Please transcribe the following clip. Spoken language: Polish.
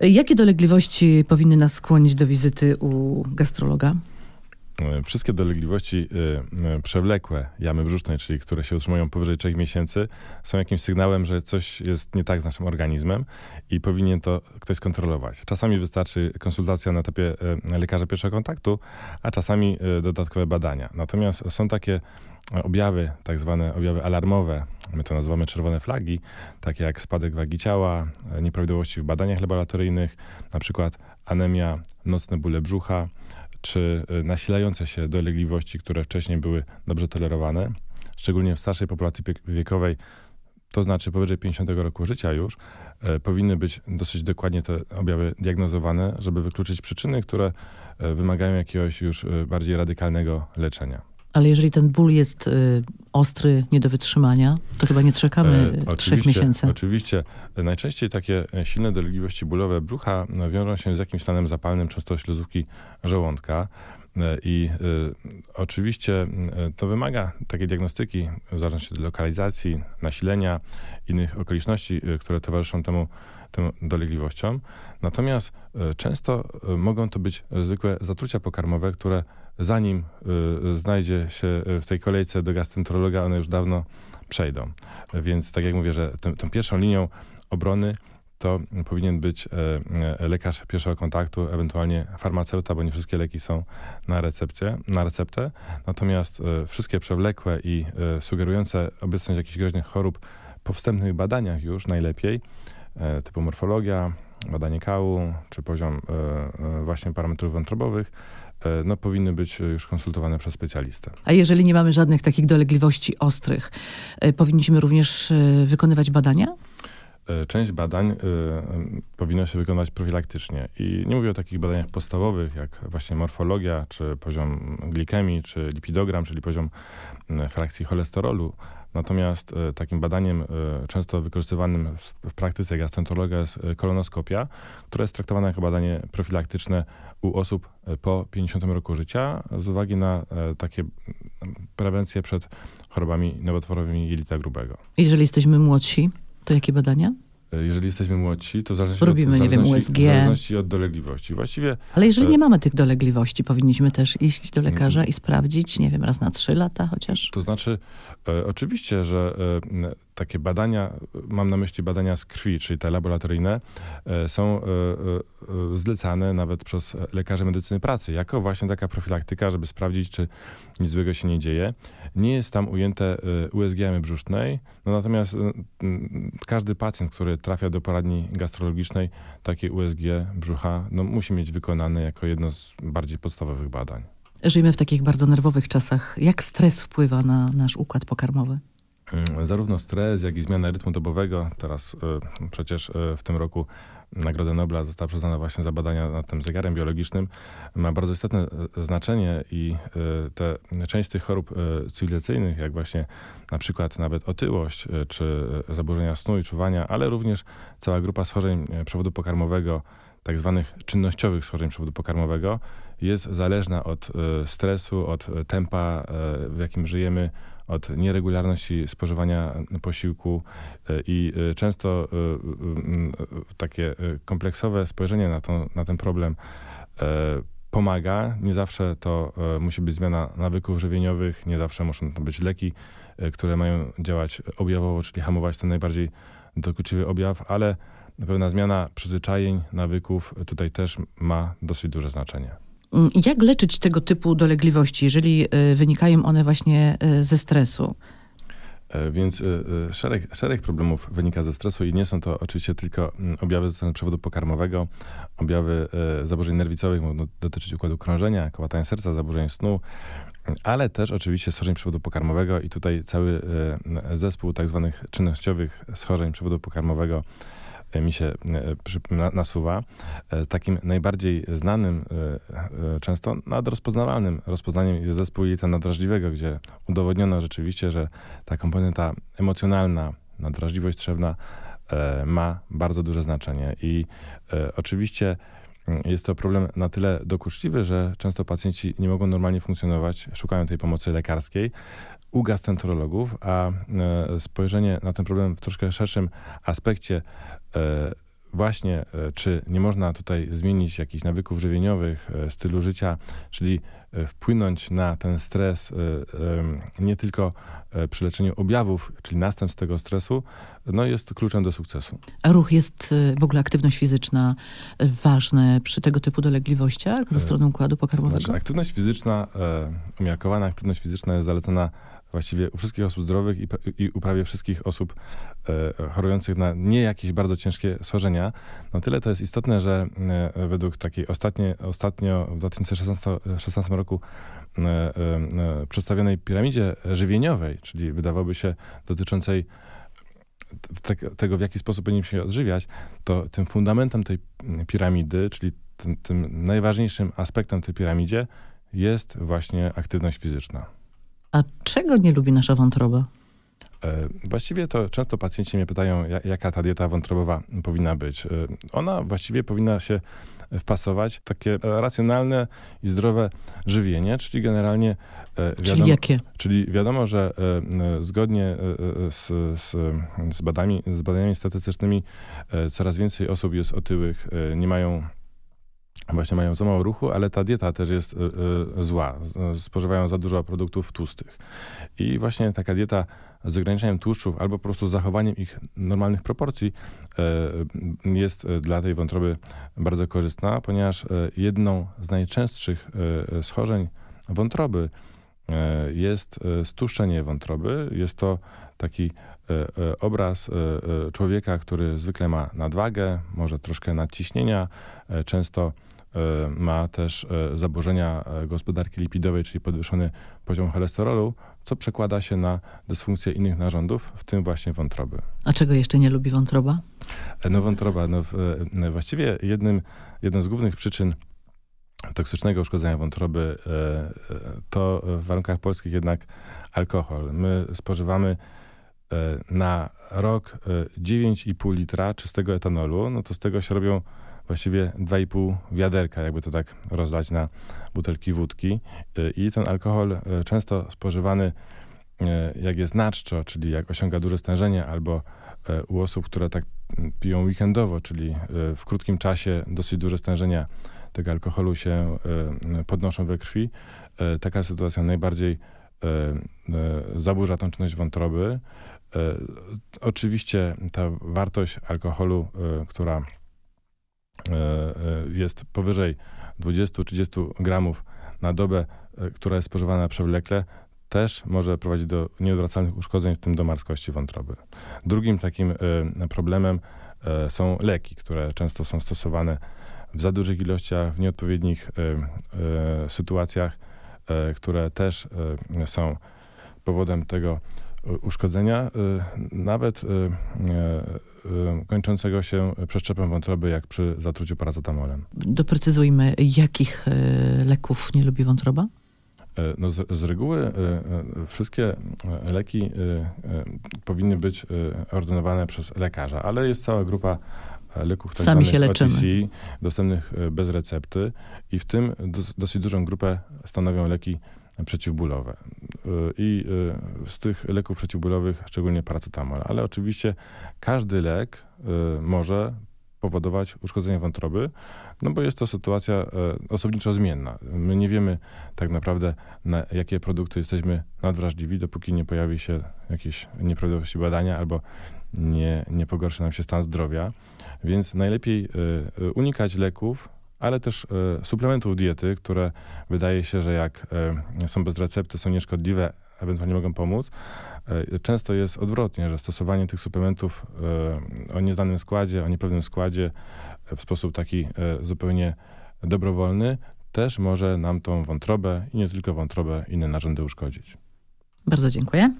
Jakie dolegliwości powinny nas skłonić do wizyty u gastrologa? E, wszystkie dolegliwości y, y, przewlekłe jamy brzusznej, czyli które się utrzymują powyżej 3 miesięcy, są jakimś sygnałem, że coś jest nie tak z naszym organizmem i powinien to ktoś skontrolować. Czasami wystarczy konsultacja na etapie lekarza pierwszego kontaktu, a czasami dodatkowe badania. Natomiast są takie objawy, tak zwane objawy alarmowe, my to nazywamy czerwone flagi, takie jak spadek wagi ciała, nieprawidłowości w badaniach laboratoryjnych, na przykład anemia, nocne bóle brzucha, czy y, nasilające się dolegliwości, które wcześniej były dobrze tolerowane, szczególnie w starszej populacji wiekowej, to znaczy powyżej 50 roku życia już, e, powinny być dosyć dokładnie te objawy diagnozowane, żeby wykluczyć przyczyny, które e, wymagają jakiegoś już e, bardziej radykalnego leczenia. Ale jeżeli ten ból jest y, ostry, nie do wytrzymania, to chyba nie czekamy e, trzech miesięcy. Oczywiście. Najczęściej takie silne dolegliwości bólowe brzucha wiążą się z jakimś stanem zapalnym, często śluzówki żołądka. E, I y, oczywiście y, to wymaga takiej diagnostyki w zależności od lokalizacji, nasilenia, innych okoliczności, y, które towarzyszą temu, tym dolegliwościom. Natomiast często mogą to być zwykłe zatrucia pokarmowe, które zanim y, znajdzie się w tej kolejce do gastroenterologa, one już dawno przejdą. Więc tak jak mówię, że tą, tą pierwszą linią obrony to powinien być e, e, lekarz pierwszego kontaktu, ewentualnie farmaceuta, bo nie wszystkie leki są na, recepcie, na receptę. Natomiast e, wszystkie przewlekłe i sugerujące obecność jakichś groźnych chorób po wstępnych badaniach już najlepiej, typu morfologia, badanie kału, czy poziom właśnie parametrów wątrobowych, E, no, powinny być już konsultowane przez specjalistę. A jeżeli nie mamy żadnych takich dolegliwości ostrych, e, powinniśmy również e, wykonywać badania? Część badań y, powinno się wykonywać profilaktycznie. I nie mówię o takich badaniach podstawowych, jak właśnie morfologia, czy poziom glikemii, czy lipidogram, czyli poziom frakcji cholesterolu, Natomiast e, takim badaniem e, często wykorzystywanym w praktyce gastroenterologa jest e, kolonoskopia, która jest traktowana jako badanie profilaktyczne u osób po 50 roku życia z uwagi na takie prewencje przed chorobami nowotworowymi jelita grubego. Jeżeli jesteśmy młodsi, to jakie badania? E, jeżeli jesteśmy młodsi, to zależy Robimy, nie wiem, USG. W zależności od dolegliwości. Właściwie... Ale jeżeli e, nie mamy tych dolegliwości, powinniśmy też iść do lekarza i sprawdzić, nie wiem, raz na trzy lata chociaż? To znaczy, e, oczywiście, że e, takie badania, mam na myśli badania z krwi, czyli te laboratoryjne, e, są e, e, zlecane nawet przez lekarzy medycyny pracy, jako właśnie taka profilaktyka, żeby sprawdzić, czy nic złego się nie dzieje. Nie jest tam ujęte USG jamy brzusznej, no natomiast każdy pacjent, który trafia do poradni gastrologicznej, takie USG brzucha no, musi mieć wykonane jako jedno z bardziej podstawowych badań. Żyjemy w takich bardzo nerwowych czasach. Jak stres wpływa na nasz układ pokarmowy? Mm, zarówno stres, jak i zmiana rytmu dobowego. Teraz y, przecież y, w tym roku Nagroda Nobla została przyznana właśnie za badania nad tym zegarem biologicznym. Ma bardzo istotne y, znaczenie i te, część z tych chorób cywilizacyjnych, jak właśnie na przykład nawet otyłość, czy zaburzenia snu i czuwania, ale również cała grupa schorzeń przewodu pokarmowego, tak zwanych czynnościowych schorzeń przewodu pokarmowego, jest zależna od stresu, od tempa, w jakim żyjemy, od nieregularności spożywania posiłku e, i e, często e, takie kompleksowe spojrzenie na, to, na ten problem pomaga. Nie zawsze to musi być zmiana nawyków żywieniowych, nie zawsze muszą to być leki, które mają działać objawowo, czyli hamować ten najbardziej dokuczywy objaw, ale pewna zmiana przyzwyczajeń, nawyków tutaj też ma dosyć duże znaczenie. Mm, jak leczyć tego typu dolegliwości, jeżeli y, wynikają one właśnie y, ze stresu? E, więc szereg, szereg problemów wynika ze stresu i nie są to oczywiście tylko mm, objawy ze strony przewodu pokarmowego, objawy zaburzeń nerwicowych mogą dotyczyć układu krążenia, kołatania serca, zaburzeń snu, ale też oczywiście schorzeń przewodu pokarmowego i tutaj cały zespół tak zwanych czynnościowych schorzeń przewodu pokarmowego E, mi się e, nasuwa. E, takim najbardziej znanym, często nadrozpoznawalnym rozpoznaniem jest zespół jelita nadrażliwego, gdzie udowodniono rzeczywiście, że ta komponenta emocjonalna, nadrażliwość trzewna ma bardzo duże znaczenie. I oczywiście jest to problem na tyle dokuczliwy, że często pacjenci nie mogą normalnie funkcjonować, szukają tej pomocy lekarskiej u gastroenterologów, a spojrzenie na ten problem w troszkę szerszym aspekcie E, właśnie, czy nie można tutaj zmienić jakichś nawyków żywieniowych, stylu życia, czyli wpłynąć na ten stres nie tylko przy leczeniu objawów, czyli następstw tego stresu, no jest kluczem do sukcesu. A ruch jest w ogóle aktywność fizyczna ważna przy tego typu dolegliwościach ze strony układu pokarmowego? Znaczy, aktywność fizyczna, umiarkowana aktywność fizyczna jest zalecana właściwie u wszystkich osób zdrowych i, i u prawie wszystkich osób e, chorujących na nie jakieś bardzo ciężkie schorzenia. Na tyle to jest istotne, że e, według takiej ostatnie, ostatnio w 2016 roku e, e, przedstawionej piramidzie żywieniowej, czyli wydawałoby się dotyczącej te, tego, w jaki sposób powinniśmy się odżywiać, to tym fundamentem tej piramidy, czyli tym, tym najważniejszym aspektem tej piramidzie jest właśnie aktywność fizyczna. A czego nie lubi nasza wątroba? E, właściwie to często pacjenci mnie pytają, jaka ta dieta wątrobowa powinna być. E, ona właściwie powinna się wpasować takie racjonalne i zdrowe żywienie, czyli generalnie wiadomo, czyli jakie? Czyli wiadomo, że zgodnie z, z, z, badaniami, z badaniami statystycznymi coraz więcej osób jest otyłych, nie mają właśnie mają za mało ruchu, ale ta dieta też jest y, y, zła. Spożywają za dużo produktów tłustych. I właśnie taka dieta z ograniczeniem tłuszczów albo po prostu z zachowaniem ich normalnych proporcji y, jest dla tej wątroby bardzo korzystna, ponieważ jedną z najczęstszych schorzeń wątroby jest stłuszczenie wątroby. Jest to taki obraz człowieka, który zwykle ma nadwagę, może troszkę nadciśnienia, często E, ma też e, zaburzenia e, gospodarki lipidowej, czyli podwyższony poziom cholesterolu, co przekłada się na dysfunkcję innych narządów, w tym właśnie wątroby. A czego jeszcze nie lubi wątroba? No wątroba, no, właściwie jednym, jedną z głównych przyczyn toksycznego uszkodzenia wątroby to w warunkach polskich jednak alkohol. My spożywamy na rok 9,5 litra czystego etanolu, no to z tego się robią właściwie 2,5 wiaderka, jakby to tak rozlać na butelki wódki. Y, I ten alkohol często spożywany, jak jest naczczo, czyli jak osiąga duże stężenie, albo u osób, które tak piją weekendowo, czyli w krótkim czasie dosyć duże stężenia tego alkoholu się podnoszą we krwi. Taka sytuacja najbardziej zaburza tą czynność wątroby. Oczywiście ta wartość alkoholu, która E, e, jest powyżej 20-30 gramów na dobę, e, która jest spożywana przewlekle, też może prowadzić do nieodwracalnych uszkodzeń, w tym do marskości wątroby. Drugim takim problemem są leki, które często są stosowane w za dużych ilościach, w nieodpowiednich sytuacjach, które też są powodem tego uszkodzenia, nawet kończącego się przeszczepem wątroby, jak przy zatruciu paracetamolem. Doprecyzujmy, jakich leków nie lubi wątroba? No z, z, reguły wszystkie leki powinny być ordynowane przez lekarza, ale jest cała grupa leków tak Sami się leczymy. OTC, dostępnych bez recepty i w tym dosyć dużą grupę stanowią leki przeciwbólowe. Y, I y, z tych leków przeciwbólowych szczególnie paracetamol. Ale oczywiście każdy lek y, może powodować uszkodzenie wątroby, no bo jest to sytuacja osobniczo zmienna. My nie wiemy tak naprawdę, na jakie produkty jesteśmy nadwrażliwi, dopóki nie pojawi się jakieś nieprawidłowości badania albo nie, nie pogorszy nam się stan zdrowia. Więc najlepiej unikać leków, ale też e, suplementów diety, które wydaje się, że jak e, są bez recepty, są nieszkodliwe, ewentualnie mogą pomóc. E, często jest odwrotnie, że stosowanie tych suplementów o nieznanym składzie, o niepewnym składzie w sposób taki zupełnie dobrowolny też może nam tą wątrobę i nie tylko wątrobę, inne narządy uszkodzić. Bardzo dziękuję.